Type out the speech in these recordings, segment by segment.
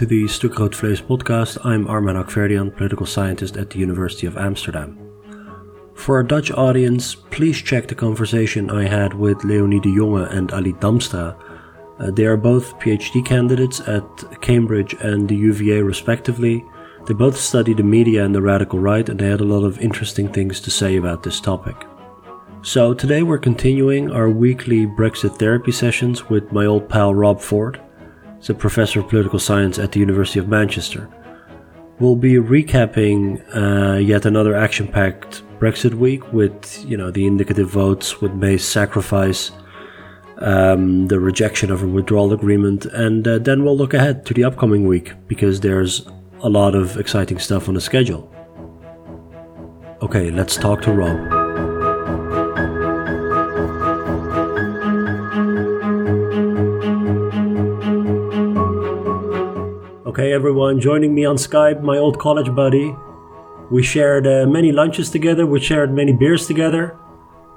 to the Stuk Rood Vlees podcast. I'm Armen Hakhverdian, political scientist at the University of Amsterdam. For our Dutch audience, please check the conversation I had with Leonie de Jonge and Ali Damstra. Uh, they are both PhD candidates at Cambridge and the UVA respectively. They both study the media and the radical right, and they had a lot of interesting things to say about this topic. So today we're continuing our weekly Brexit therapy sessions with my old pal Rob Ford. He's a professor of political science at the University of Manchester. We'll be recapping uh, yet another action-packed Brexit week with, you know, the indicative votes, with May's sacrifice, um, the rejection of a withdrawal agreement, and uh, then we'll look ahead to the upcoming week because there's a lot of exciting stuff on the schedule. Okay, let's talk to Rob. Everyone, joining me on Skype, my old college buddy. We shared uh, many lunches together, we shared many beers together,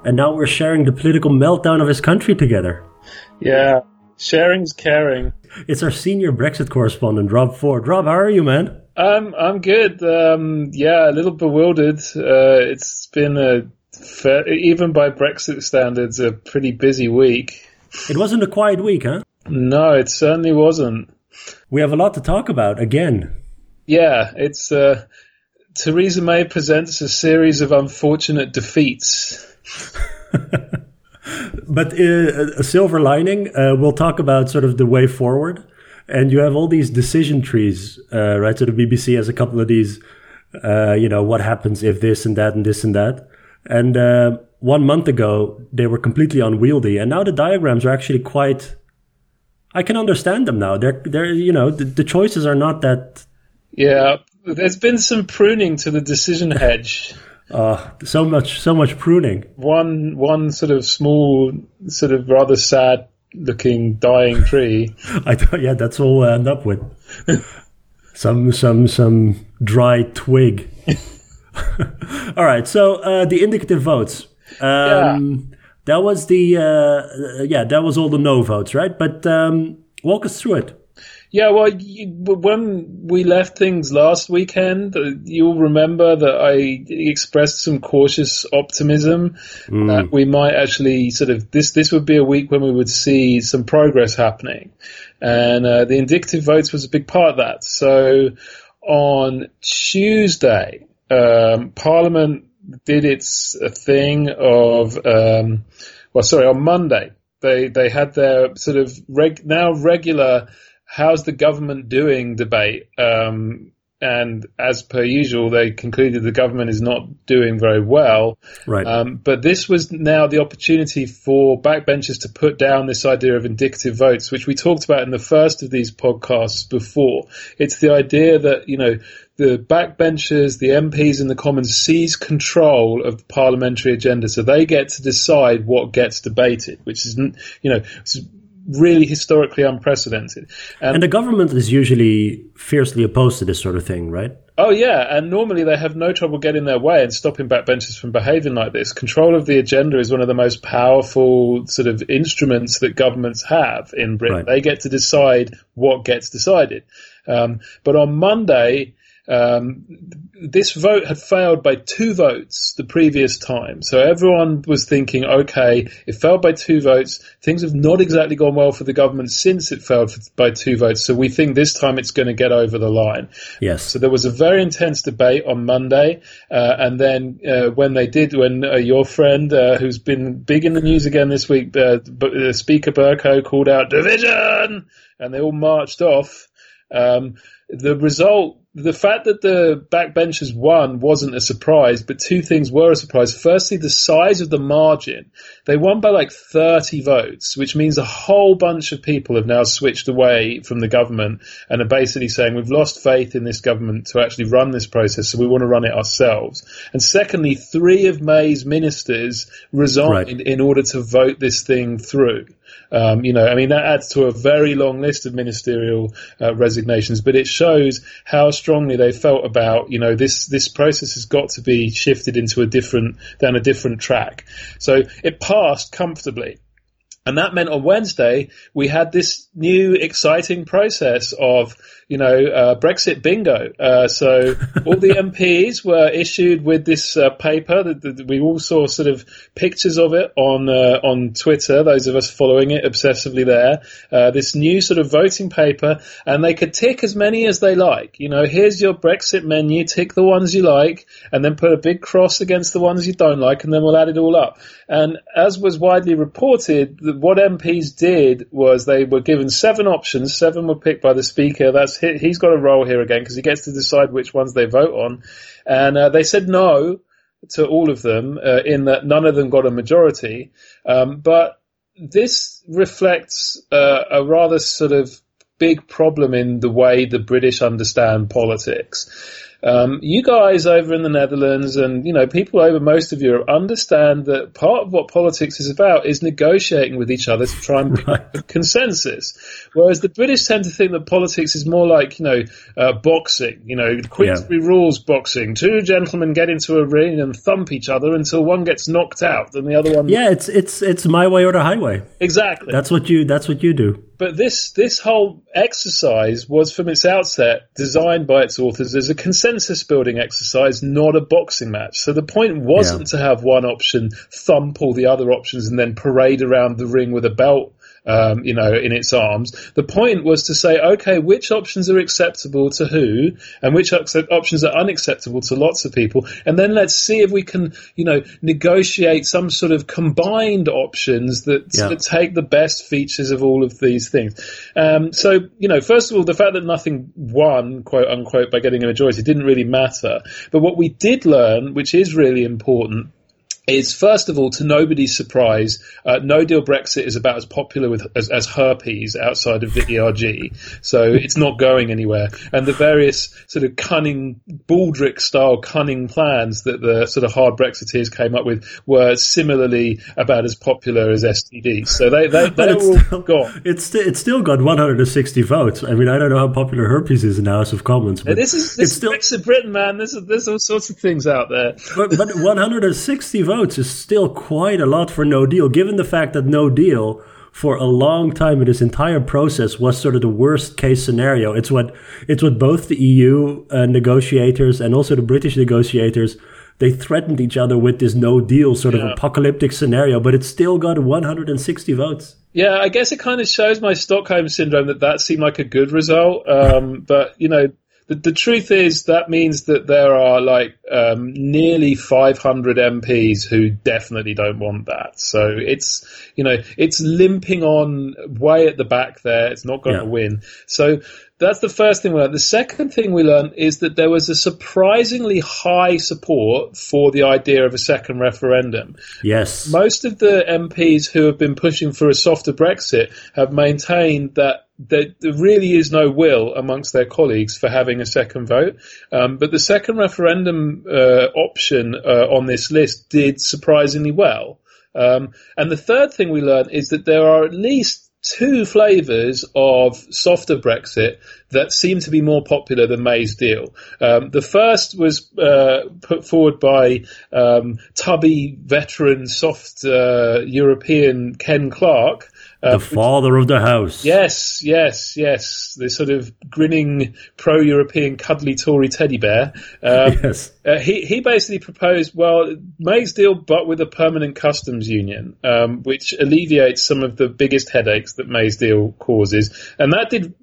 and now we're sharing the political meltdown of his country together. Yeah, sharing's caring. It's our senior Brexit correspondent, Rob Ford. Rob, how are you, man? Um, I'm good. Um, yeah, a little bewildered. Uh, it's been a fair, even by Brexit standards, a pretty busy week. It wasn't a quiet week, huh? No, it certainly wasn't. We have a lot to talk about again. Yeah, it's uh, Theresa May presents a series of unfortunate defeats. but uh, a silver lining, uh, we'll talk about sort of the way forward. And you have all these decision trees, uh, right? So the BBC has a couple of these, uh, you know, what happens if this and that and this and that. And uh, one month ago, they were completely unwieldy. And now the diagrams are actually quite I can understand them now. They're they're you know the, the choices are not that. Yeah, there's been some pruning to the decision hedge. uh, so much so much pruning. One one sort of small, sort of rather sad looking dying tree. I thought, yeah, that's all we'll end up with. some some some dry twig. all right, so uh, the indicative votes. Um, yeah. That was the uh, yeah, that was all the no votes, right? But um, walk us through it. Yeah, well, when we left things last weekend, uh, you'll remember that I expressed some cautious optimism mm. that we might actually sort of this this would be a week when we would see some progress happening, and uh, the indicative votes was a big part of that. So on Tuesday, um, Parliament did its thing of, um, well, sorry, on Monday they they had their sort of reg, now regular how's the government doing debate. Um, and as per usual, they concluded the government is not doing very well. Right. Um, but this was now the opportunity for backbenchers to put down this idea of indicative votes, which we talked about in the first of these podcasts before. It's the idea that, you know, the backbenchers, the MPs in the Commons seize control of the parliamentary agenda, so they get to decide what gets debated, which is, you know, really historically unprecedented. And, and, the government is usually fiercely opposed to this sort of thing, right? Oh yeah, and normally they have no trouble getting their way and stopping backbenchers from behaving like this. Control of the agenda is one of the most powerful sort of instruments that governments have in Britain. Right. They get to decide what gets decided. Um, but on Monday, um, this vote had failed by two votes the previous time. So everyone was thinking, okay, it failed by two votes. Things have not exactly gone well for the government since it failed by two votes. So we think this time it's going to get over the line. Yes. So there was a very intense debate on Monday. Uh, and then uh, when they did, when uh, your friend, uh, who's been big in the news again this week, uh, uh, Speaker Bercow called out division and they all marched off. Um, the result the fact that the backbenchers won wasn't a surprise, but two things were a surprise. Firstly, the size of the margin. They won by like 30 votes, which means a whole bunch of people have now switched away from the government and are basically saying we've lost faith in this government to actually run this process, so we want to run it ourselves. And secondly, three of May's ministers resigned right. in order to vote this thing through. Um, you know, I mean, that adds to a very long list of ministerial uh, resignations, but it shows how strongly they felt about, you know, this, this process has got to be shifted into a different, down a different track. So it passed comfortably. And that meant on Wednesday, we had this new exciting process of, you know, uh, Brexit bingo. Uh, so all the MPs were issued with this uh, paper. That, that we all saw sort of pictures of it on uh, on Twitter. Those of us following it obsessively there. Uh, this new sort of voting paper, and they could tick as many as they like. You know, here's your Brexit menu. Tick the ones you like, and then put a big cross against the ones you don't like, and then we'll add it all up. And as was widely reported, what MPs did was they were given seven options. Seven were picked by the Speaker. That's he's got a role here again because he gets to decide which ones they vote on. And uh, they said no to all of them, uh, in that none of them got a majority. Um, but this reflects uh, a rather sort of big problem in the way the British understand politics. Um, you guys over in the Netherlands and, you know, people over most of Europe understand that part of what politics is about is negotiating with each other to try and right. a consensus. Whereas the British tend to think that politics is more like, you know, uh, boxing, you know, Queensberry yeah. rules boxing. Two gentlemen get into a ring and thump each other until one gets knocked out and the other one. Yeah, it's, it's, it's my way or the highway. Exactly. That's what you, that's what you do but this this whole exercise was from its outset designed by its authors as a consensus building exercise, not a boxing match. So the point wasn't yeah. to have one option thump all the other options and then parade around the ring with a belt um, you know, in its arms. The point was to say, okay, which options are acceptable to who, and which options are unacceptable to lots of people, and then let's see if we can, you know, negotiate some sort of combined options that, yeah. that take the best features of all of these things. Um, so, you know, first of all, the fact that nothing won, quote unquote, by getting a majority didn't really matter. But what we did learn, which is really important, is first of all, to nobody's surprise, uh, no deal Brexit is about as popular with, as, as, herpes outside of the ERG. So it's not going anywhere. And the various sort of cunning, Baldrick style cunning plans that the sort of hard Brexiteers came up with were similarly about as popular as STDs. So they, they, they're all still, gone. It's, st- it's still got 160 votes. I mean, I don't know how popular herpes is in the House of Commons. But this is, this is still, Brexit Britain, man. There's, there's all sorts of things out there. But, but 160 votes votes is still quite a lot for no deal, given the fact that no deal for a long time in this entire process was sort of the worst case scenario. It's what it's what both the EU uh, negotiators and also the British negotiators they threatened each other with this no deal sort yeah. of apocalyptic scenario, but it still got 160 votes. Yeah, I guess it kind of shows my Stockholm syndrome that that seemed like a good result. Um, but you know, the, the truth is that means that there are like um, nearly 500 MPs who definitely don't want that. So it's you know it's limping on way at the back there. It's not going yeah. to win. So that's the first thing we learned. The second thing we learned is that there was a surprisingly high support for the idea of a second referendum. Yes. Most of the MPs who have been pushing for a softer Brexit have maintained that there, there really is no will amongst their colleagues for having a second vote. Um, but the second referendum uh, option uh, on this list did surprisingly well. Um, and the third thing we learned is that there are at least two flavours of softer Brexit that seem to be more popular than May's deal. Um, the first was uh, put forward by um, tubby veteran soft uh, European Ken Clarke, uh, the father of the house. Yes, yes, yes. The sort of grinning pro-European cuddly Tory teddy bear. Um, yes. Uh, he he basically proposed well May's deal, but with a permanent customs union, um, which alleviates some of the biggest headaches that May's deal causes, and that did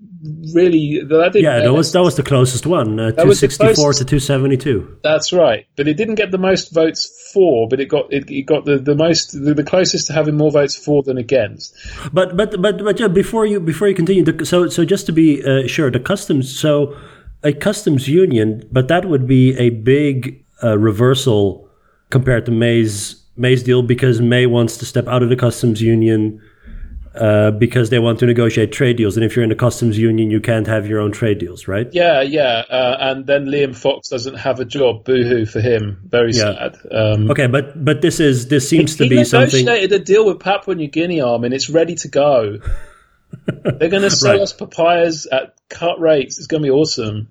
really that. Yeah, that was that was the closest one, uh, two sixty four to two seventy two. That's right, but it didn't get the most votes for, but it got it, it got the the most the, the, closest to having more votes for than against. But but but but yeah, before you before you continue, the, so so just to be uh, sure, the customs so a customs union, but that would be a big uh, reversal compared to May's May's deal because May wants to step out of the customs union uh, because they want to negotiate trade deals. And if you're in the customs union, you can't have your own trade deals, right? Yeah, yeah. Uh, and then Liam Fox doesn't have a job. Boohoo for him. Very yeah. sad. Um, okay, but but this is this seems he, to be he something. He negotiated a deal with Papua New Guinea, arm, and it's ready to go. They're going to sell right. us papayas at cut rates. It's going to be awesome.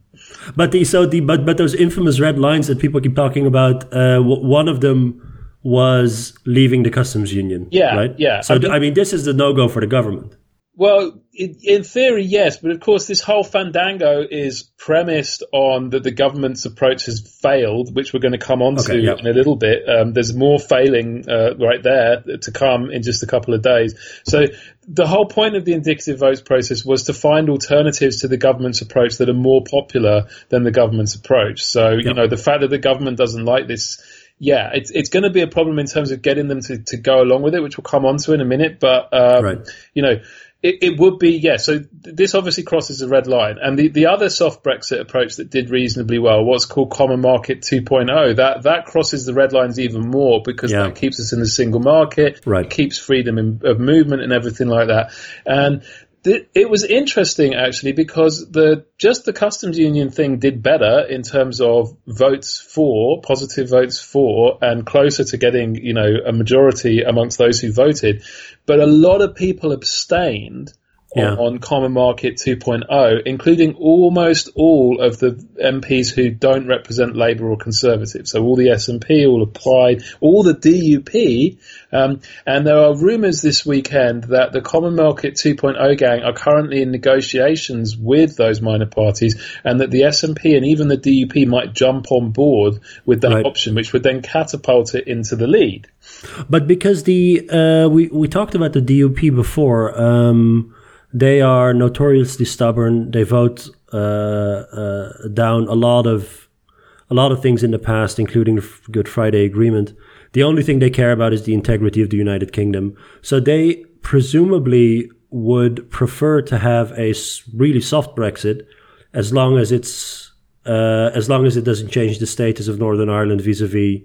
But the so the but but those infamous red lines that people keep talking about. Uh, one of them was leaving the customs union. Yeah, right. yeah. So I mean- I mean, this is the no go for the government. Well, in, in theory, yes, but of course, this whole fandango is premised on that the government's approach has failed, which we're going to come on Okay, to yeah. in a little bit. Um, there's more failing uh, right there to come in just a couple of days. So the whole point of the indicative votes process was to find alternatives to the government's approach that are more popular than the government's approach. So you know, the fact that the government doesn't like this yeah, it's it's going to be a problem in terms of getting them to, to go along with it, which we'll come on to in a minute. But um, Right. you know, it, it would be yeah. So th- this obviously crosses a red line, and the, the other soft Brexit approach that did reasonably well, what's called Common Market 2.0, that that crosses the red lines even more because Yeah. that keeps us in the single market, Right. it keeps freedom in, of movement and everything like that, and. It was interesting actually because the just the customs union thing did better in terms of votes for positive votes for and closer to getting you know a majority amongst those who voted, but a lot of people abstained Yeah. on, on Common Market 2.0, including almost all of the MPs who don't represent Labour or Conservative. So all the SNP, all Plaid, all the DUP, um, and there are rumours this weekend that the Common Market 2.0 gang are currently in negotiations with those minor parties, and that the SNP and even the DUP might jump on board with that Right. option, which would then catapult it into the lead. But because the uh, we we talked about the DUP before, um, they are notoriously stubborn. They vote uh, uh, down a lot of a lot of things in the past, including the Good Friday Agreement. The only thing they care about is the integrity of the United Kingdom. So they presumably would prefer to have a really soft Brexit, as long as it's uh, as long as it doesn't change the status of Northern Ireland vis-a-vis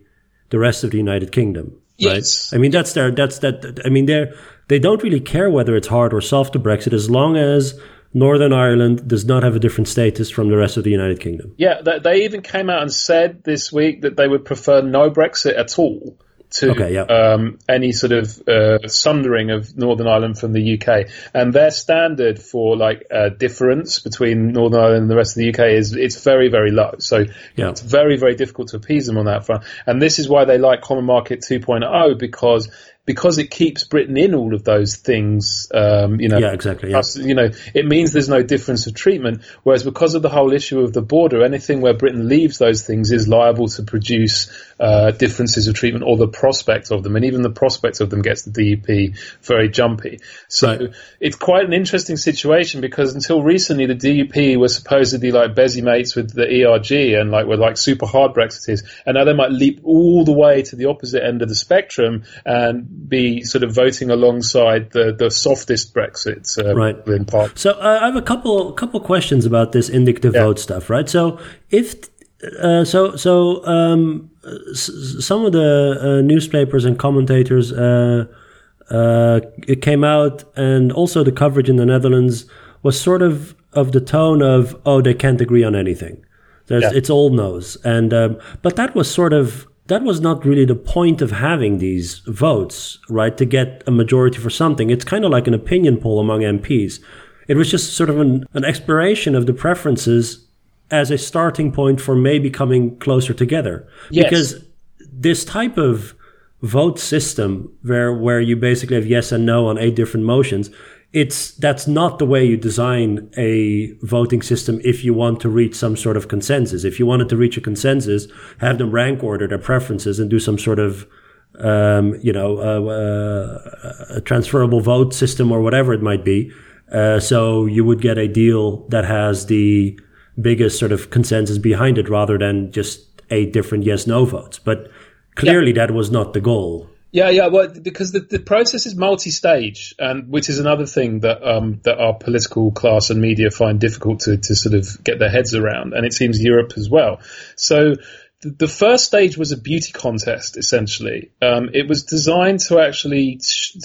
the rest of the United Kingdom. Yes. Right? I mean, that's their, that's that, I mean, they're, they don't really care whether it's hard or soft to Brexit as long as Northern Ireland does not have a different status from the rest of the United Kingdom. Yeah, they, they even came out and said this week that they would prefer no Brexit at all to Okay, yeah. um, any sort of uh, sundering of Northern Ireland from the UK. And their standard for like uh, difference between Northern Ireland and the rest of the UK is it's very very low. So Yeah. it's very very difficult to appease them on that front. And this is why they like Common Market 2.0 because because it keeps Britain in all of those things. Um, you know, Yeah, exactly, yeah. us- you know, it means there's no difference of treatment. Whereas because of the whole issue of the border, anything where Britain leaves those things is liable to produce uh, differences of treatment or the prospect of them, and even the prospect of them gets the DUP very jumpy. So Right. it's quite an interesting situation because until recently the DUP were supposedly like busy mates with the ERG and like were like super hard Brexiteers, and now they might leap all the way to the opposite end of the spectrum and be sort of voting alongside the the softest Brexit uh, Right. in part. So uh, I have a couple couple questions about this indicative Yeah. vote stuff, right? So if uh, so so um, some of the uh, newspapers and commentators uh, uh, it came out, and also the coverage in the Netherlands was sort of of the tone of oh they can't agree on anything. There's, Yeah. It's all no's, and um, but that was sort of that was not really the point of having these votes, right? To get a majority for something. It's kind of like an opinion poll among MPs. It was just sort of an, an exploration of the preferences as a starting point for maybe coming closer together. Yes. Because this type of vote system where where you basically have yes and no on eight different motions it's that's not the way you design a voting system if you want to reach some sort of consensus. If you wanted to reach a consensus have them rank order their preferences and do some sort of um, you know uh, uh, a transferable vote system or whatever it might be uh, so you would get a deal that has the biggest sort of consensus behind it rather than just eight different yes no votes. But clearly that was not the goal Yeah, yeah. Well, because the, the process is multi-stage, and which is another thing that um, that our political class and media find difficult to, to sort of get their heads around, and it seems Europe as well. So. The first stage was a beauty contest, essentially. Um, it was designed to actually,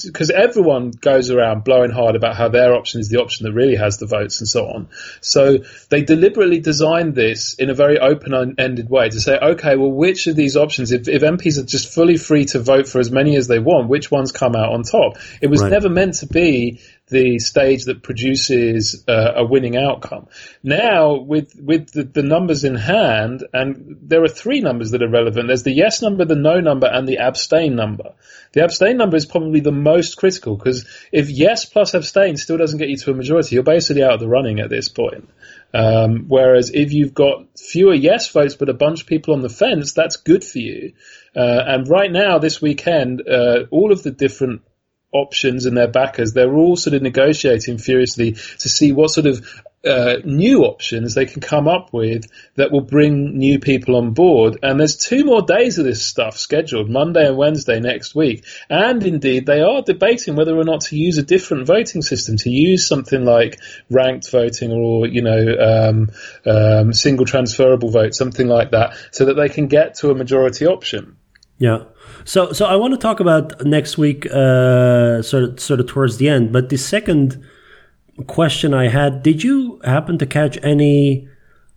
because everyone goes around blowing hard about how their option is the option that really has the votes and so on. So they deliberately designed this in a very open-ended way to say, okay, well, which of these options, if, if MPs are just fully free to vote for as many as they want, which ones come out on top? It was Right. never meant to be the stage that produces uh, a winning outcome. Now, with with the, the, numbers in hand, and there are three numbers that are relevant. There's the yes number, the no number, and the abstain number. The abstain number is probably the most critical because if yes plus abstain still doesn't get you to a majority, you're basically out of the running at this point. Um, whereas if you've got fewer yes votes but a bunch of people on the fence, that's good for you. Uh, and right now, this weekend, uh, all of the different options and their backers, they're all sort of negotiating furiously to see what sort of uh, new options they can come up with that will bring new people on board. And there's two more days of this stuff scheduled, Monday and Wednesday next week. And indeed, they are debating whether or not to use a different voting system, to use something like ranked voting or, you know, um, um, single transferable vote, something like that, so that they can get to a majority option. Yeah. So, so I want to talk about next week, uh, sort of, sort of towards the end. But the second question I had: Did you happen to catch any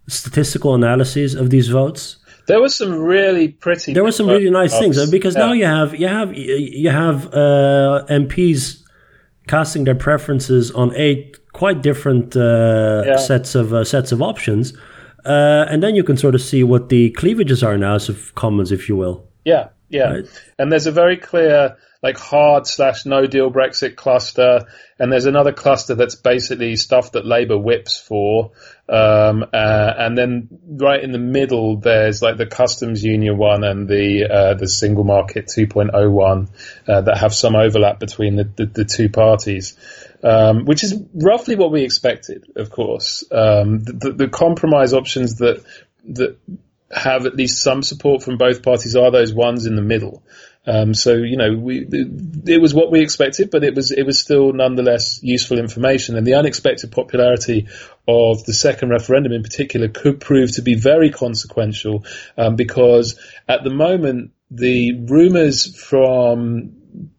statistical analyses of these votes? There was some really pretty. There were some really nice votes. things because yeah. now you have you have you have uh, MPs casting their preferences on eight quite different uh, yeah. sets of uh, sets of options, uh, and then you can sort of see what the cleavages are now of commons, if you will. Yeah, yeah. Right. And there's a very clear like hard slash no deal Brexit cluster, and there's another cluster that's basically stuff that Labour whips for, um, uh, and then right in the middle there's like the customs union one and the uh, the single market 2.0 one uh, that have some overlap between the, the, the two parties. Um, which is roughly what we expected, of course. Um, the, the, compromise options that that have at least some support from both parties are those ones in the middle. Um, so you know, we, it was what we expected, but it was it was still nonetheless useful information. And the unexpected popularity of the second referendum, in particular, could prove to be very consequential um, because at the moment the rumours from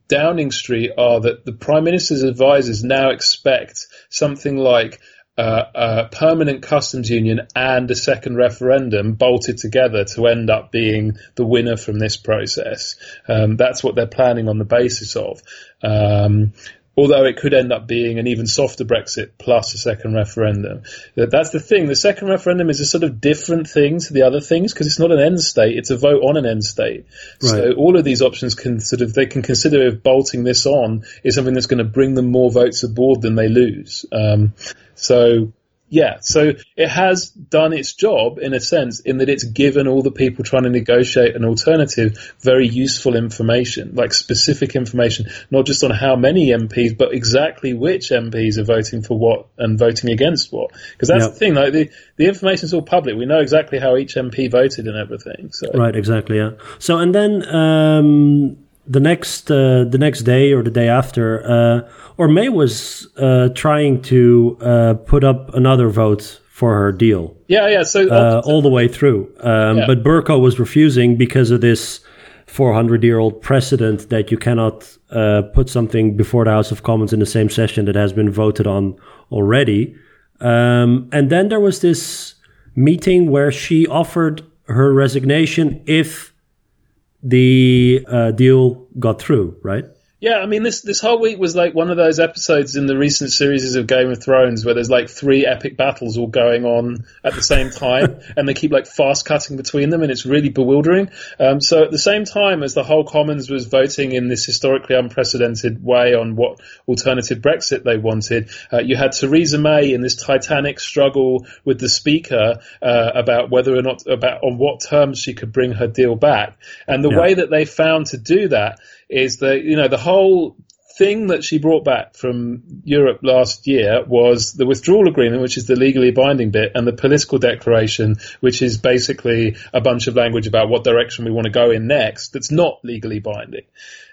Downing Street are that the Prime Minister's advisors now expect something like uh, a permanent customs union and a second referendum bolted together to end up being the winner from this process. Um, that's what they're planning on the basis of. Um, although it could end up being an even softer Brexit plus a second referendum. That's the thing. The second referendum is a sort of different thing to the other things because it's not an end state; it's a vote on an end state. Right. So all of these options can sort of they can consider if bolting this on is something that's going to bring them more votes aboard than they lose. Um, so yeah, so it has done its job in a sense in that it's given all the people trying to negotiate an alternative very useful information, like specific information, not just on how many MPs, but exactly which MPs are voting for what and voting against what. Because that's yep. the thing, like the, the information is all public. We know exactly how each MP voted and everything. So. Right, exactly, yeah. So, and then um, the next uh, the next day or the day after, uh, or May was uh, trying to uh, put up another vote for her deal. Yeah, yeah. So uh, all the way through, um, yeah. but Bercow was refusing because of this 400 year old precedent that you cannot uh, put something before the House of Commons in the same session that has been voted on already. Um, and then there was this meeting where she offered her resignation if the uh, deal got through, right? Yeah, I mean this this whole week was like one of those episodes in the recent series of Game of Thrones where there's like three epic battles all going on at the same time, and they keep like fast cutting between them, and it's really bewildering. Um, so at the same time as the whole Commons was voting in this historically unprecedented way on what alternative Brexit they wanted, uh, you had Theresa May in this titanic struggle with the Speaker uh, about whether or not about on what terms she could bring her deal back, and the yeah. way that they found to do that is that you know the whole thing that she brought back from Europe last year was the withdrawal agreement, which is the legally binding bit, and the political declaration, which is basically a bunch of language about what direction we want to go in next that's not legally binding.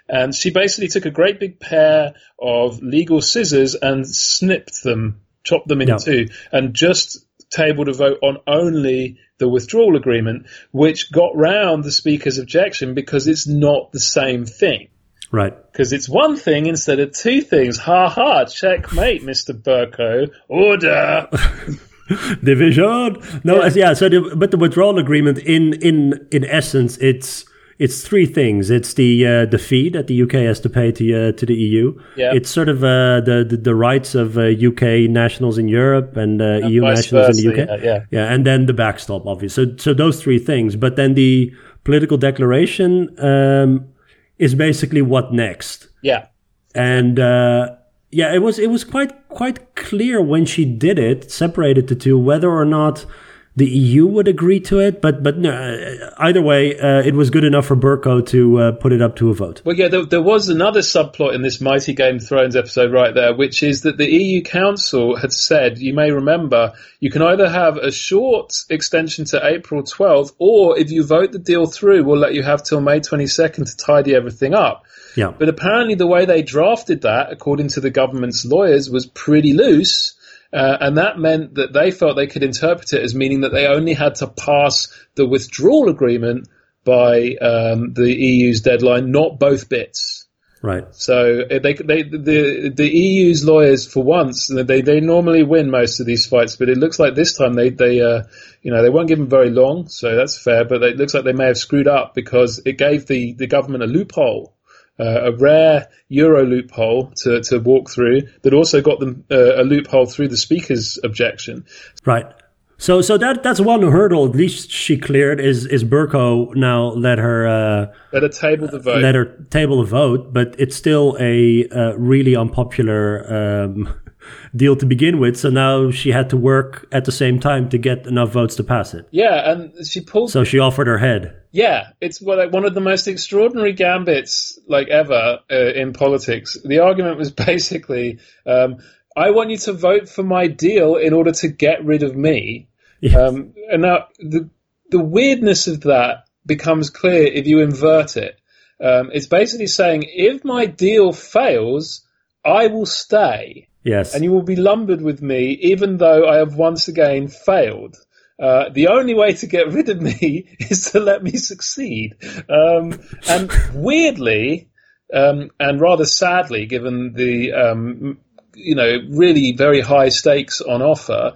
And she basically took a great big pair of legal scissors and snipped them, chopped them in yep. two, and just tabled a vote on only the withdrawal agreement, which got round the Speaker's objection because it's not the same thing. Right. Because it's one thing instead of two things. Ha ha, checkmate, Mr. Bercow. Order. Division. No, yeah. yeah so, the, but the withdrawal agreement, in in in essence, it's it's three things. It's the uh, the fee that the UK has to pay to uh, to the EU. Yeah. It's sort of uh, the, the the rights of uh, UK nationals in Europe and uh, And EU nationals in the versa, UK. yeah, yeah. and then the backstop, obviously. So so those three things. But then the political declaration um, is basically what next Yeah. and uh, yeah, it was it was quite quite clear when she did it, separated the two, whether or not the EU would agree to it. But but no, uh, either way, uh, it was good enough for Bercow to uh, put it up to a vote. Well, yeah, there, there was another subplot in this Mighty Game of Thrones episode right there, which is that the EU Council had said, you may remember, you can either have a short extension to April 12th, or if you vote the deal through, we'll let you have till May 22nd to tidy everything up. Yeah, But apparently, the way they drafted that, according to the government's lawyers, was pretty loose. Uh, and that meant that they felt they could interpret it as meaning that they only had to pass the withdrawal agreement by um, the EU's deadline, not both bits. right. So uh, they, they, the the EU's lawyers, for once, they they normally win most of these fights, but it looks like this time they they uh, you know they weren't given very long, so that's fair. But it looks like they may have screwed up because it gave the the government a loophole. Uh, a rare Euro loophole to, to walk through that also got them uh, a loophole through the Speaker's objection. Right. So so that that's one hurdle at least she cleared is is Bercow now let her uh, At a table the vote. let her table the vote, but it's still a uh, really unpopular um, deal to begin with. So now she had to work at the same time to get enough votes to pass it. yeah, and she pulled So she offered her head. Yeah, it's like one of the most extraordinary gambits like ever uh, in politics. The argument was basically, um, I want you to vote for my deal in order to get rid of me. Yes. Um, and now the the weirdness of that becomes clear if you invert it. Um, it's basically saying if my deal fails, I will stay, yes. and you will be lumbered with me, even though I have once again failed. Uh, the only way to get rid of me is to let me succeed. Um, and weirdly, um, and rather sadly, given the um, you know really very high stakes on offer,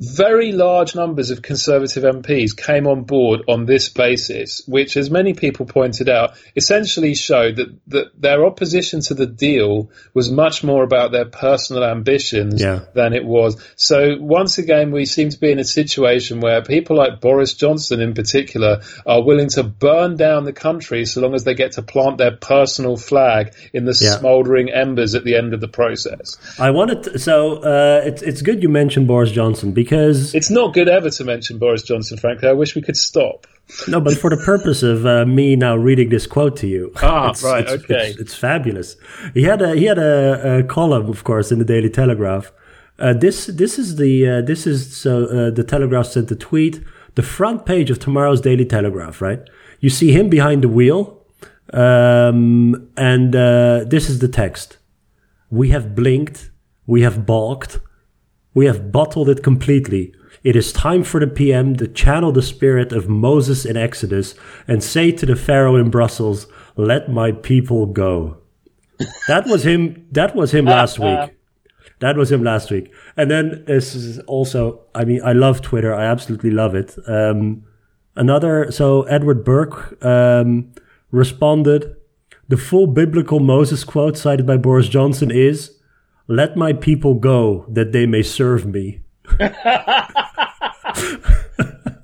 very large numbers of Conservative MPs came on board on this basis, which, as many people pointed out, essentially showed that, that their opposition to the deal was much more about their personal ambitions Yeah. than it was. So, once again, we seem to be in a situation where people like Boris Johnson, in particular, are willing to burn down the country so long as they get to plant their personal flag in the Yeah. smouldering embers at the end of the process. I wanted to, so uh, it's it's good you mentioned Boris Johnson because It's not good ever to mention Boris Johnson, frankly. I wish we could stop. no, but for the purpose of uh, me now reading this quote to you, Ah, it's- right, it's- okay. it's, it's fabulous. He had a he had a, a column, of course, in the Daily Telegraph. Uh, this this is the uh, this is so uh, the Telegraph sent a tweet. The front page of tomorrow's Daily Telegraph, right? You see him behind the wheel, um, and uh, this is the text. We have blinked, we have balked, we have bottled it completely. It is time for the PM to channel the spirit of Moses in Exodus and say to the Pharaoh in Brussels, "Let my people go." That was him. That was him last week. That was him last week. And then this is also. I mean, I love Twitter. I absolutely love it. Um, another. So Edward Burke um, responded. The full biblical Moses quote cited by Boris Johnson is, "Let my people go, that they may serve me."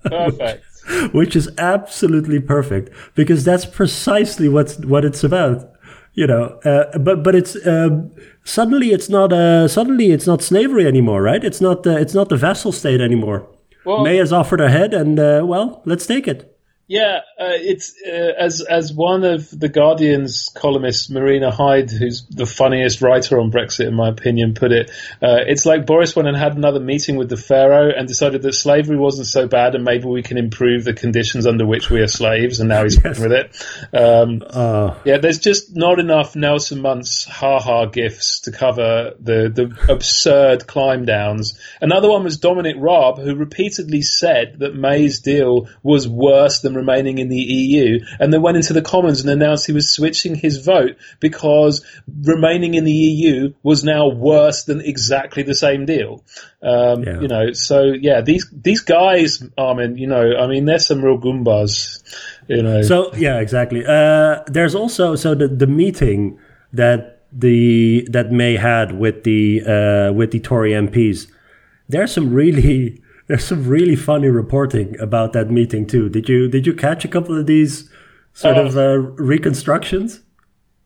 Perfect. which is absolutely perfect because that's precisely what's what it's about you know uh, but but it's um, suddenly it's not uh, suddenly it's not slavery anymore right it's not uh, it's not the vassal state anymore Well- may has offered her head and uh, well let's take it Yeah, uh, it's uh, as as one of the Guardian's columnists, Marina Hyde, who's the funniest writer on Brexit, in my opinion, put it. Uh, it's like Boris went and had another meeting with the Pharaoh and decided that slavery wasn't so bad, and maybe we can improve the conditions under which we are slaves. And now he's yes. with it. Um, uh, yeah, there's just not enough Nelson Muntz ha ha gifts to cover the the absurd climb downs. Another one was Dominic Raab, who repeatedly said that May's deal was worse than remaining in the EU, and then went into the Commons and announced he was switching his vote because remaining in the EU was now worse than exactly the same deal. Um, Yeah. You know, so yeah, these these guys, Armin, you know, I mean, they're some real goombas. You know, So yeah, exactly. Uh, there's also so the the meeting that the that May had with the uh, with the Tory MPs. There's some really there's some really funny reporting about that meeting too. Did you did you catch a couple of these sort Oh. of uh, reconstructions?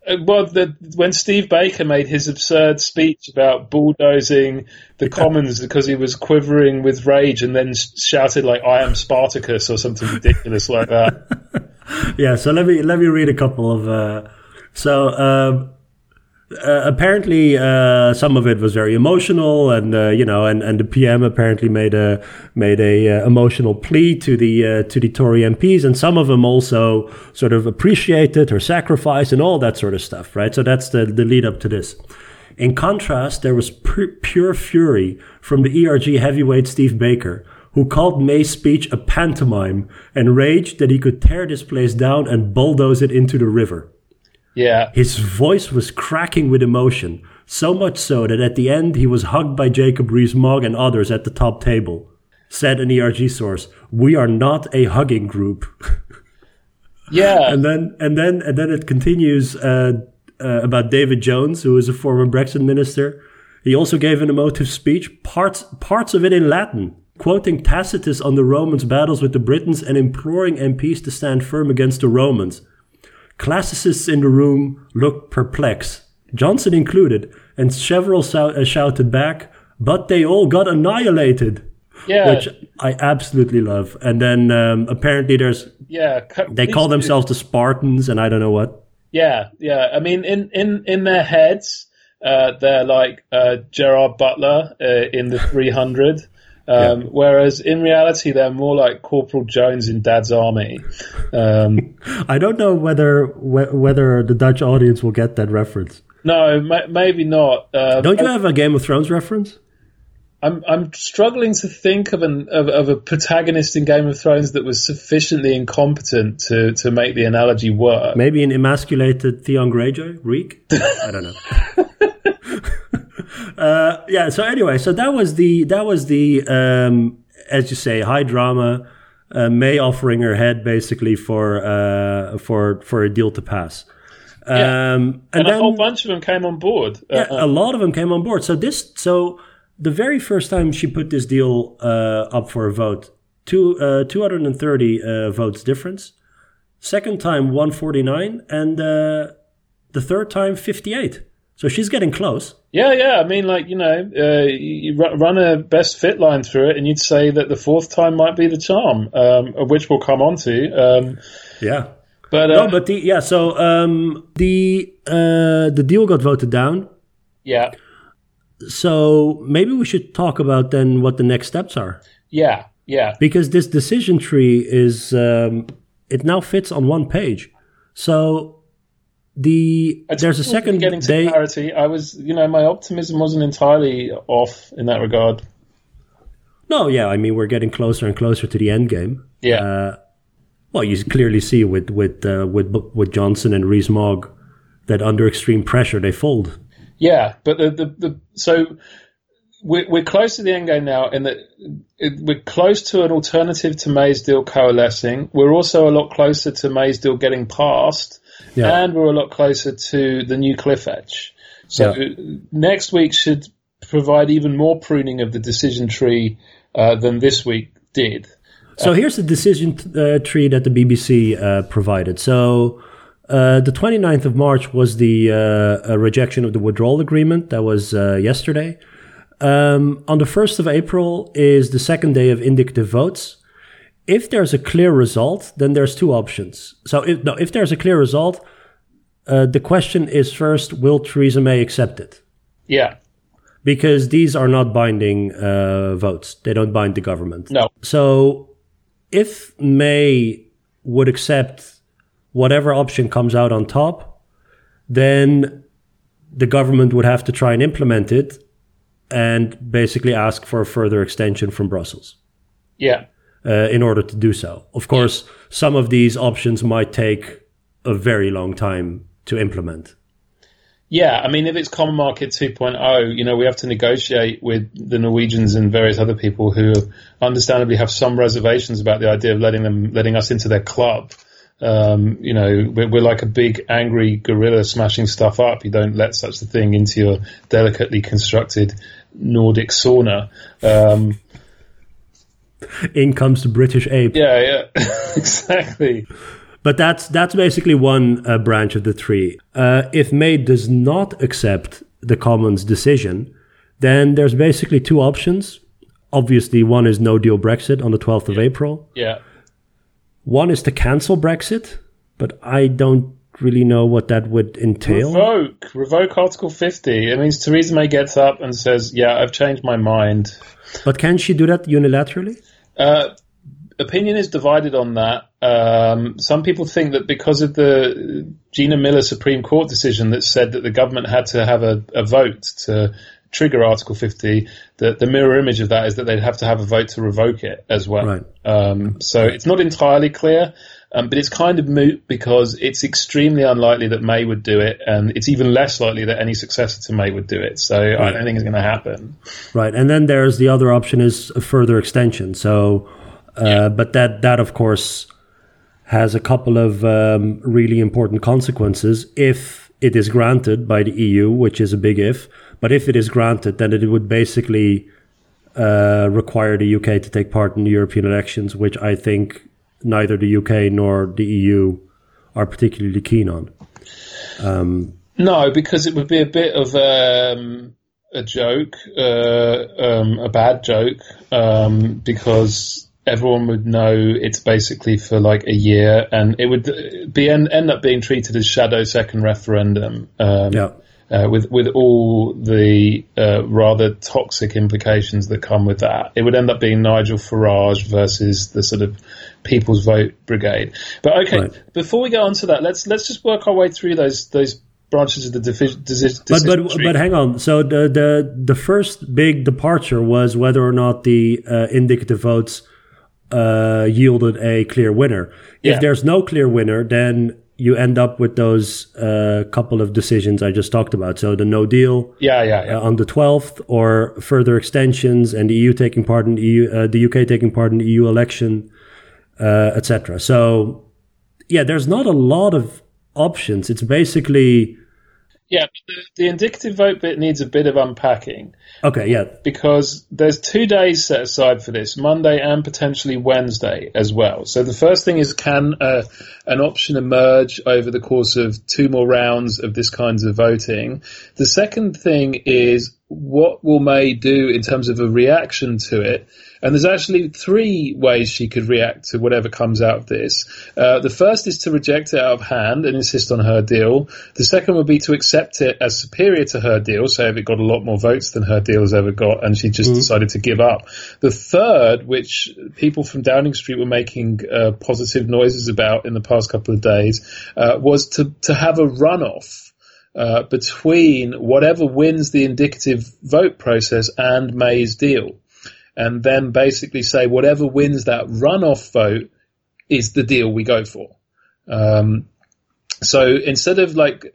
Uh, well, the, when Steve Baker made his absurd speech about bulldozing the Commons because he was quivering with rage and then shouted like "I am Spartacus" or something ridiculous like that. yeah, so let me let me read a couple of. Uh, so um, uh, apparently, uh, some of it was very emotional, and uh, you know, and, and the PM apparently made a made a uh, emotional plea to the uh, to the Tory MPs, and some of them also sort of appreciated her sacrifice and all that sort of stuff, right? So that's the the lead up to this. In contrast, there was pu- pure fury from the ERG heavyweight Steve Baker, who called May's speech a pantomime and raged that he could tear this place down and bulldoze it into the river. Yeah, His voice was cracking with emotion, so much so that at the end he was hugged by Jacob Rees-Mogg and others at the top table. Said an ERG source, "We are not a hugging group." yeah, and then and then and then it continues uh, uh, about David Jones, who is a former Brexit minister. He also gave an emotive speech, parts parts of it in Latin, quoting Tacitus on the Romans' battles with the Britons and imploring MPs to stand firm against the Romans. Classicists in the room looked perplexed, Johnson included, and several sou- uh, shouted back, "But they all got annihilated." yeah, Which I absolutely love. And then um, apparently there's yeah. Co- they call themselves the Spartans, and I don't know what. Yeah, yeah. I mean, in in in their heads, uh, they're like uh, Gerard Butler uh, in the 300. Um, Whereas in reality, they're more like Corporal Jones in Dad's Army. Um, I don't know whether whe- whether the Dutch audience will get that reference. no, ma- maybe not. Uh, Don't you have a Game of Thrones reference? I'm I'm struggling to think of an of, of a protagonist in Game of Thrones that was sufficiently incompetent to, to make the analogy work. Maybe an emasculated Theon Greyjoy, Reek. I don't know. uh, yeah. So anyway, so that was the that was the um, as you say high drama. Uh, May offering her head basically for uh, for for a deal to pass. Um, Yeah. and, And, then a whole bunch of them came on board. Uh, yeah, a lot of them came on board. So this, so the very first time she put this deal uh, up for a vote, two uh, 230 uh, votes difference. Second time 149, and uh, the third time 58. So she's getting close. Yeah, yeah. I mean, like you know, uh, you run a best fit line through it, and you'd say that the fourth time might be the charm, um, which we'll come on to. Um, Yeah. but uh, No, but the yeah. So um, the uh, the deal got voted down. yeah, So maybe we should talk about then what the next steps are. yeah, yeah, because this decision tree is um, it now fits on one page. So the I there's a second getting to day. clarity. I was, you know, my optimism wasn't entirely off in that regard. No, yeah, I mean we're getting closer and closer to the end game. Yeah, Uh, well, you clearly see with with uh, with with Johnson and Rees Mogg that under extreme pressure they fold. yeah. But the the, the so. We're, we're close to the end game now, in that it, we're close to an alternative to May's deal coalescing. We're also a lot closer to May's deal getting passed, Yeah. and we're a lot closer to the new cliff edge. So next week should provide even more pruning of the decision tree uh, than this week did. So here's the decision uh, tree that the BBC uh, provided. So uh, the 29th of March was the uh, uh, rejection of the withdrawal agreement. That was uh, yesterday. Um, on the 1st of April is the second day of indicative votes. If there's a clear result, then there's two options. So if, no, if there's a clear result, uh, the question is first, will Theresa May accept it? Yeah, Because these are not binding uh, votes. They don't bind the government. no, So if May would accept whatever option comes out on top, then the government would have to try and implement it and basically ask for a further extension from Brussels. yeah, uh, in order to do so. Of course, some of these options might take a very long time to implement. Yeah, I mean, if it's Common Market 2.0, you know, we have to negotiate with the Norwegians and various other people who understandably have some reservations about the idea of letting them, letting us into their club. Um, you know, we're, we're, like a big angry gorilla smashing stuff up. You don't let such a thing into your delicately constructed Nordic sauna. Um, In comes the British ape. Yeah, yeah, exactly. But that's that's basically one uh, branch of the tree. Uh, if May does not accept the Commons decision, then there's basically two options. Obviously, one is no deal Brexit on the 12th of April. Yeah. One is to cancel Brexit, but I don't really know what that would entail. Revoke, revoke Article 50. It means Theresa May gets up and says, "Yeah, I've changed my mind." But can she do that unilaterally? Uh, opinion is divided on that. Um, some people think that because of the Gina Miller Supreme Court decision that said that the government had to have a, a vote to trigger Article 50, that the mirror image of that is that they'd have to have a vote to revoke it as well. Right. Um, so it's not entirely clear. Um, but it's kind of moot because it's extremely unlikely that May would do it, and it's even less likely that any successor to May would do it. So right. I don't think it's going to happen. Right, and then there's the other option is a further extension. So uh, yeah. But that that of course has a couple of um, really important consequences if it is granted by the EU, which is a big if. But if it is granted, then it would basically uh, require the UK to take part in the European elections, which I think neither the UK nor the EU are particularly keen on. Um, no, because it would be a bit of um, a joke, uh, um, a bad joke, um, because everyone would know it's basically for like a year, and it would be end, end up being treated as shadow second referendum. Um, yeah. Uh, with with all the uh, rather toxic implications that come with that, it would end up being Nigel Farage versus the sort of People's Vote Brigade. But okay, right. before we go on to that, let's let's just work our way through those those branches of the division. But but but hang on. So the the the first big departure was whether or not the uh, indicative votes uh, yielded a clear winner. Yeah. If there's no clear winner, then you end up with those uh, couple of decisions I just talked about. So the no deal, yeah, yeah, yeah. Uh, on the 12th, or further extensions, and the EU taking part in the EU, uh, the UK taking part in the EU election, uh, etc. So yeah, there's not a lot of options. It's basically yeah, the, the, indicative vote bit needs a bit of unpacking. Okay, yeah. Because there's two days set aside for this, Monday and potentially Wednesday as well. So the first thing is can uh, an option emerge over the course of two more rounds of this kinds of voting? The second thing is what will May do in terms of a reaction to it? And there's actually three ways she could react to whatever comes out of this. Uh, the first is to reject it out of hand and insist on her deal. The second would be to accept it as superior to her deal, say if it got a lot more votes than her deal has ever got, and she just mm. decided to give up. The third, which people from Downing Street were making uh, positive noises about in the past couple of days, uh, was to, to have a runoff. Uh, between whatever wins the indicative vote process and May's deal and then basically say whatever wins that runoff vote is the deal we go for. Um, so instead of like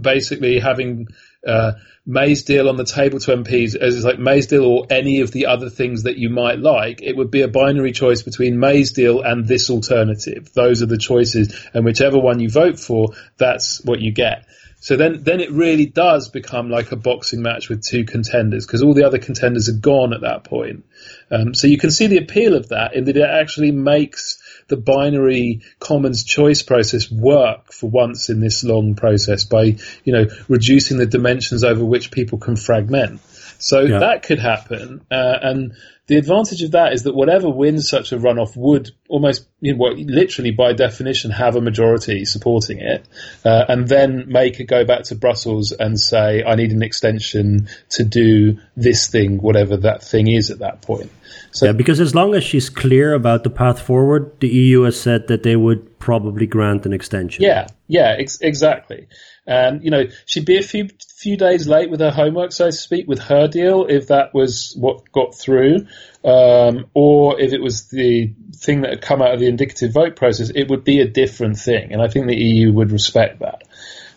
basically having uh, May's deal on the table to MPs as like May's deal or any of the other things that you might like, it would be a binary choice between May's deal and this alternative. Those are the choices, and whichever one you vote for, that's what you get. So then, then it really does become like a boxing match with two contenders because all the other contenders are gone at that point. Um, so you can see the appeal of that in that it actually makes the binary commons choice process work for once in this long process by, you know, reducing the dimensions over which people can fragment. So yeah. that could happen, uh, and the advantage of that is that whatever wins such a runoff would almost, you know, well, literally by definition, have a majority supporting it, uh, and then make it go back to Brussels and say, "I need an extension to do this thing, whatever that thing is at that point." So, yeah, because as long as she's clear about the path forward, the EU has said that they would probably grant an extension. Yeah, yeah, ex- exactly. And you know, she'd be a few few days late with her homework, so to speak, with her deal if that was what got through, um, or if it was the thing that had come out of the indicative vote process, it would be a different thing. And I think the EU would respect that.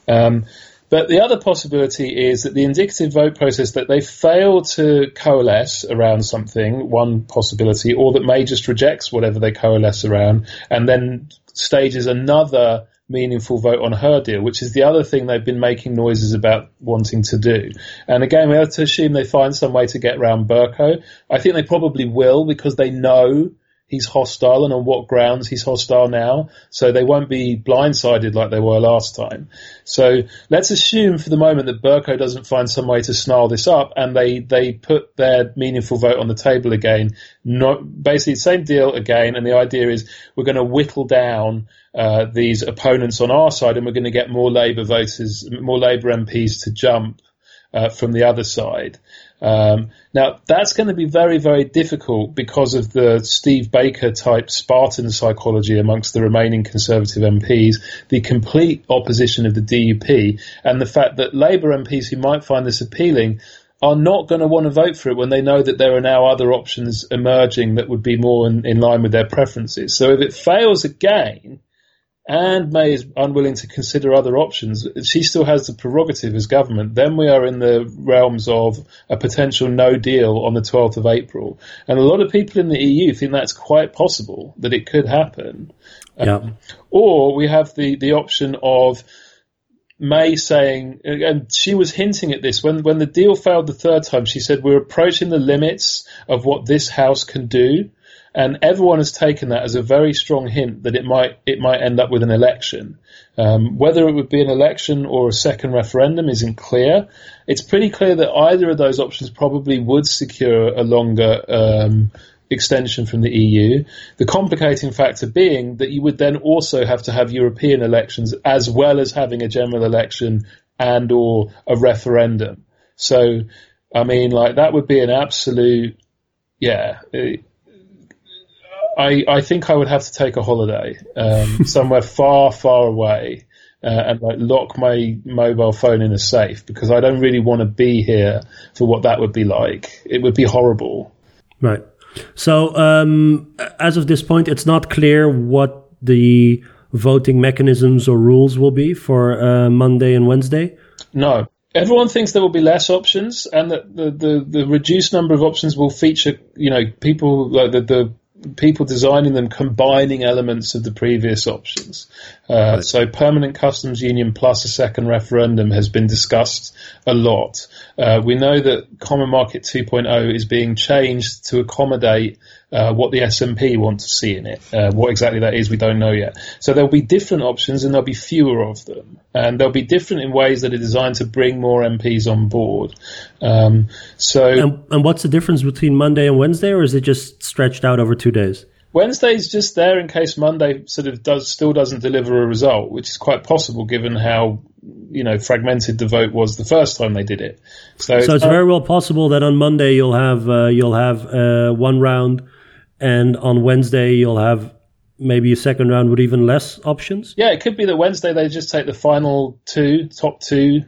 Um, but the other possibility is that the indicative vote process that they fail to coalesce around something, one possibility, or that May just rejects whatever they coalesce around and then stages another meaningful vote on her deal, which is the other thing they've been making noises about wanting to do. And again, we have to assume they find some way to get around Bercow. I think they probably will because they know he's hostile and on what grounds he's hostile now. So they won't be blindsided like they were last time. So let's assume for the moment that Bercow doesn't find some way to snarl this up and they, they put their meaningful vote on the table again. Not, basically same deal again. And the idea is we're going to whittle down uh, these opponents on our side and we're going to get more Labour voters, more Labour MPs to jump uh, from the other side. Um, now that's going to be very, very difficult because of the Steve Baker type Spartan psychology amongst the remaining Conservative MPs, the complete opposition of the DUP, and the fact that Labour MPs who might find this appealing are not going to want to vote for it when they know that there are now other options emerging that would be more in, in line with their preferences. So if it fails again, and May is unwilling to consider other options, she still has the prerogative as government. Then we are in the realms of a potential no deal on the 12th of April. And a lot of people in the EU think that's quite possible, that it could happen. Yeah. Um, or we have the, the option of May saying, and she was hinting at this when, when the deal failed the third time, she said, we're approaching the limits of what this house can do and everyone has taken that as a very strong hint that it might it might end up with an election. Um, whether it would be an election or a second referendum isn't clear. It's pretty clear that either of those options probably would secure a longer um, extension from the EU. The complicating factor being that you would then also have to have European elections as well as having a general election and or a referendum. So, I mean, like that would be an absolute, yeah. It, I, I think I would have to take a holiday um, somewhere far, far away. Uh, and like lock my mobile phone in a safe because I don't really want to be here for what that would be like. It would be horrible. Right. So um, as of this point, it's not clear what the voting mechanisms or rules will be for uh, Monday and Wednesday. No. Everyone thinks there will be less options, and that the, the, the reduced number of options will feature, you know, people like the, the people designing them combining elements of the previous options. Uh, right. So permanent customs union plus a second referendum has been discussed a lot. Uh, we know that Common Market 2.0 is being changed to accommodate uh, what the SNP want to see in it. Uh, what exactly that is, we don't know yet. So there'll be different options and there'll be fewer of them. And they'll be different in ways that are designed to bring more MPs on board. Um, so. And, and what's the difference between Monday and Wednesday, or is it just stretched out over two days? Wednesday's just there in case Monday sort of does still doesn't deliver a result, which is quite possible given how you know fragmented the vote was the first time they did it. So, so it's, very well possible that on Monday you'll have uh, you'll have uh, one round and on Wednesday you'll have maybe a second round with even less options. Yeah, it could be that Wednesday they just take the final two, top two.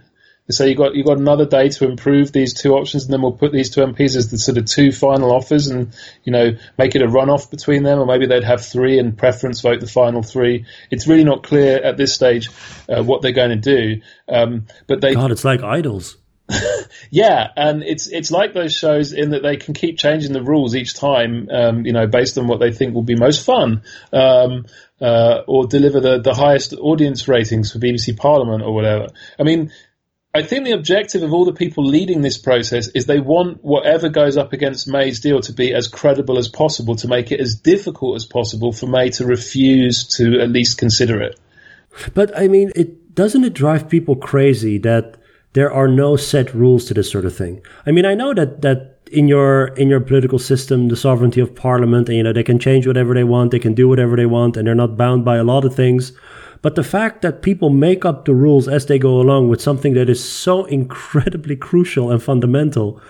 So you got you got another day to improve these two options, and then we'll put these two MPs as the sort of two final offers, and you know make it a runoff between them, or maybe they'd have three and preference vote the final three. It's really not clear at this stage uh, what they're going to do. Um, but they God, it's like idols. yeah, and it's it's like those shows in that they can keep changing the rules each time, um, you know, based on what they think will be most fun, um, uh, or deliver the, the highest audience ratings for BBC Parliament or whatever. I mean, I think the objective of all the people leading this process is they want whatever goes up against May's deal to be as credible as possible, to make it as difficult as possible for May to refuse to at least consider it. But I mean, it doesn't it drive people crazy that there are no set rules to this sort of thing. I mean, I know that that in your in your political system, the sovereignty of parliament, and you know they can change whatever they want, they can do whatever they want, and they're not bound by a lot of things. But the fact that people make up the rules as they go along with something that is so incredibly crucial and fundamental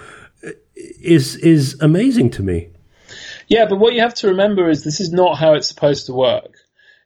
is is amazing to me. Yeah, but what you have to remember is this is not how it's supposed to work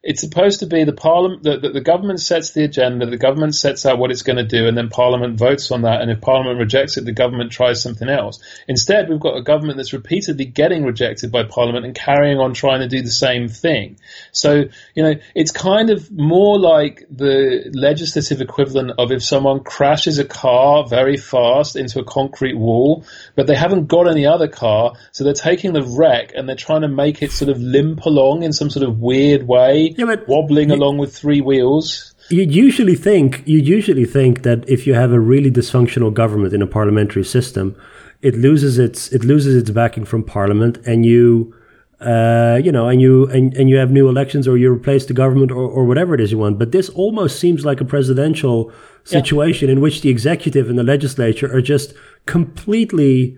it's supposed to be the parliament that the, the, government sets the agenda, the government sets out what it's going to do, and then parliament votes on that. And if parliament rejects it, the government tries something else. Instead, we've got a government that's repeatedly getting rejected by parliament and carrying on trying to do the same thing. So you know, it's kind of more like the legislative equivalent of if someone crashes a car very fast into a concrete wall, but they haven't got any other car, so they're taking the wreck and they're trying to make it sort of limp along in some sort of weird way yeah, but wobbling you, along with three wheels. You'd usually think you'd usually think that if you have a really dysfunctional government in a parliamentary system, it loses its it loses its backing from parliament, and you uh, you know, and you and, and you have new elections, or you replace the government, or, or whatever it is you want. But this almost seems like a presidential situation yeah. in which the executive and the legislature are just completely,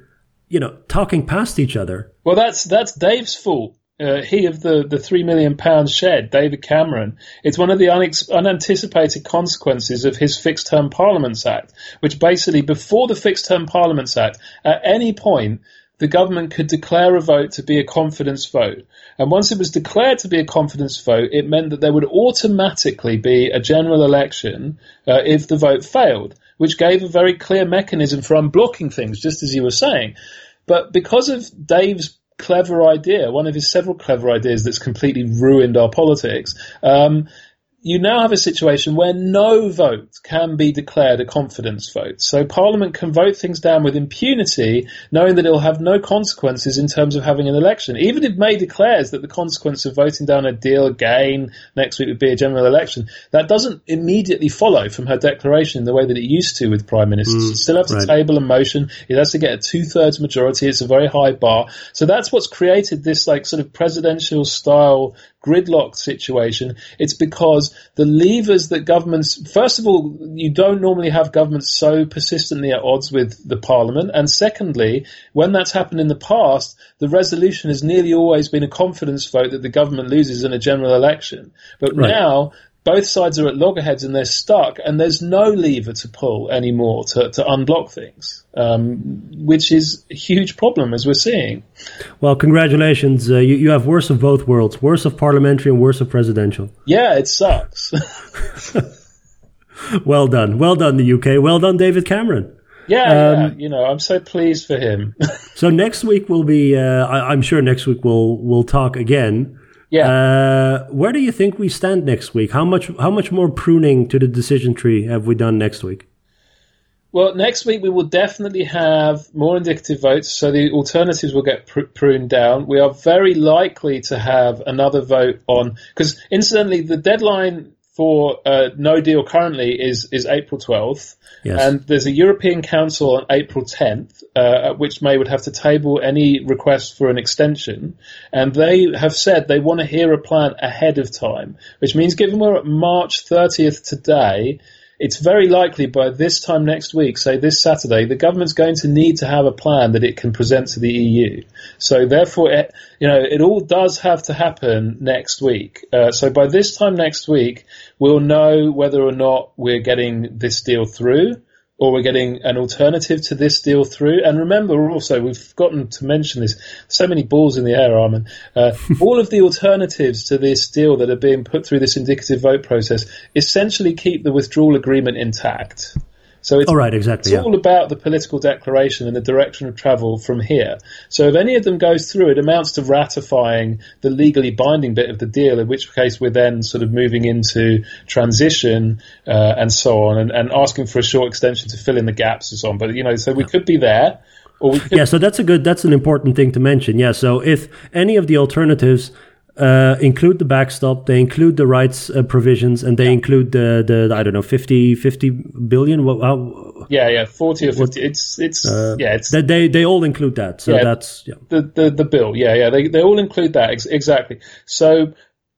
you know, talking past each other. Well, that's that's Dave's fault uh, he of the, the three million pound shed, David Cameron. It's one of the unex- unanticipated consequences of his Fixed Term Parliaments Act, which basically, before the Fixed Term Parliaments Act, at any point, the government could declare a vote to be a confidence vote. And once it was declared to be a confidence vote, it meant that there would automatically be a general election uh, if the vote failed, which gave a very clear mechanism for unblocking things, just as you were saying. But because of Dave's clever idea, one of his several clever ideas that's completely ruined our politics. Um, you now have a situation where no vote can be declared a confidence vote. So Parliament can vote things down with impunity, knowing that it will have no consequences in terms of having an election. Even if May declares that the consequence of voting down a deal again next week would be a general election, that doesn't immediately follow from her declaration in the way that it used to with prime ministers. Mm, you still have to right. table a motion. It has to get a two thirds majority. It's a very high bar. So that's what's created this like sort of presidential style gridlock situation, it's because the levers that governments, first of all, you don't normally have governments so persistently at odds with the parliament. And secondly, when that's happened in the past, the resolution has nearly always been a confidence vote that the government loses in a general election. But right. now, both sides are at loggerheads and they're stuck, and there's no lever to pull anymore to, to unblock things, um, which is a huge problem as we're seeing. Well, congratulations. Uh, you, you have worse of both worlds worse of parliamentary and worse of presidential. Yeah, it sucks. well done. Well done, the UK. Well done, David Cameron. Yeah, um, yeah, you know, I'm so pleased for him. so next week will be. Uh, I, am sure next week we'll we'll talk again. Yeah. Uh, where do you think we stand next week? How much how much more pruning to the decision tree have we done next week? Well, next week we will definitely have more indicative votes, so the alternatives will get pr- pruned down. We are very likely to have another vote on because, incidentally, the deadline for uh, no deal currently is is April 12th, yes. and there's a European Council on April 10th, uh, at which May would have to table any request for an extension, and they have said they want to hear a plan ahead of time, which means given we're at March 30th today, it's very likely by this time next week, say this Saturday, the government's going to need to have a plan that it can present to the EU. So therefore, it, you know, it all does have to happen next week. Uh, so by this time next week, we'll know whether or not we're getting this deal through or we're getting an alternative to this deal through. And remember also, we've forgotten to mention this, so many balls in the air, Armen. Uh, all of the alternatives to this deal that are being put through this indicative vote process essentially keep the withdrawal agreement intact. So it's, oh, right, exactly, it's yeah. all about the political declaration and the direction of travel from here. So if any of them goes through, it amounts to ratifying the legally binding bit of the deal, in which case we're then sort of moving into transition uh, and so on, and, and, asking for a short extension to fill in the gaps and so on. But you know, so we yeah. could be there. Could yeah, so that's a good, that's an important thing to mention. Yeah, so if any of the alternatives uh, include the backstop, they include the rights uh, provisions, and they yeah. include the, the, the, I don't know 50, 50 billion. What, how, yeah, yeah, forty or fifty. What, it's it's uh, yeah, it's they they all include that. So yeah, that's yeah. the the the bill. Yeah, yeah, they they all include that ex- exactly. So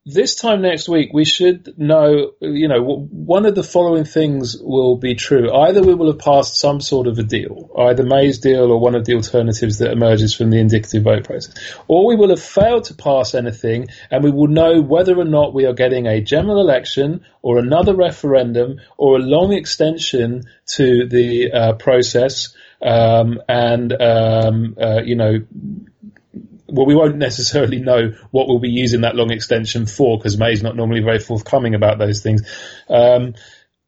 this time next week, we should know, you know, one of the following things will be true. Either we will have passed some sort of a deal, either May's deal or one of the alternatives that emerges from the indicative vote process, or we will have failed to pass anything and we will know whether or not we are getting a general election or another referendum or a long extension to the uh, process um, and, um, uh, you know, well, we won't necessarily know what we'll be using that long extension for because May's not normally very forthcoming about those things. Um,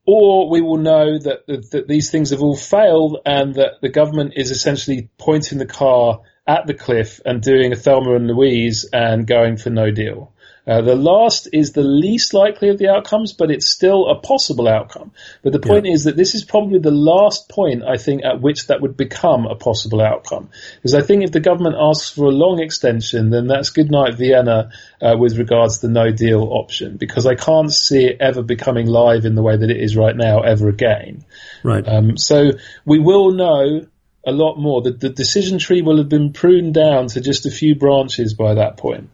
or we will know that, that, that these things have all failed and that the government is essentially pointing the car at the cliff and doing a Thelma and Louise and going for no deal. Uh, the last is the least likely of the outcomes, but it's still a possible outcome. But the point yeah. is that this is probably the last point, I think, at which that would become a possible outcome. Because I think if the government asks for a long extension, then that's goodnight Vienna uh, with regards to the no deal option. Because I can't see it ever becoming live in the way that it is right now ever again. Right. Um, so we will know a lot more. The, the decision tree will have been pruned down to just a few branches by that point.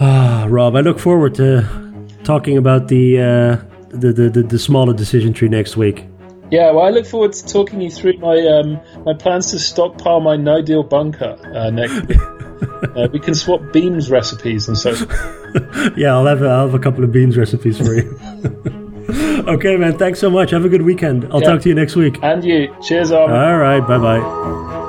Ah, Rob, I look forward to talking about the, uh, the, the, the, the smaller decision tree next week. Yeah, well, I look forward to talking you through my um, my plans to stockpile my no deal bunker uh, next week. uh, we can swap beans recipes and so. yeah, I'll have a, I'll have a couple of beans recipes for you. okay, man. Thanks so much. Have a good weekend. I'll yeah. talk to you next week. And you. Cheers, Armen. All right. Bye bye.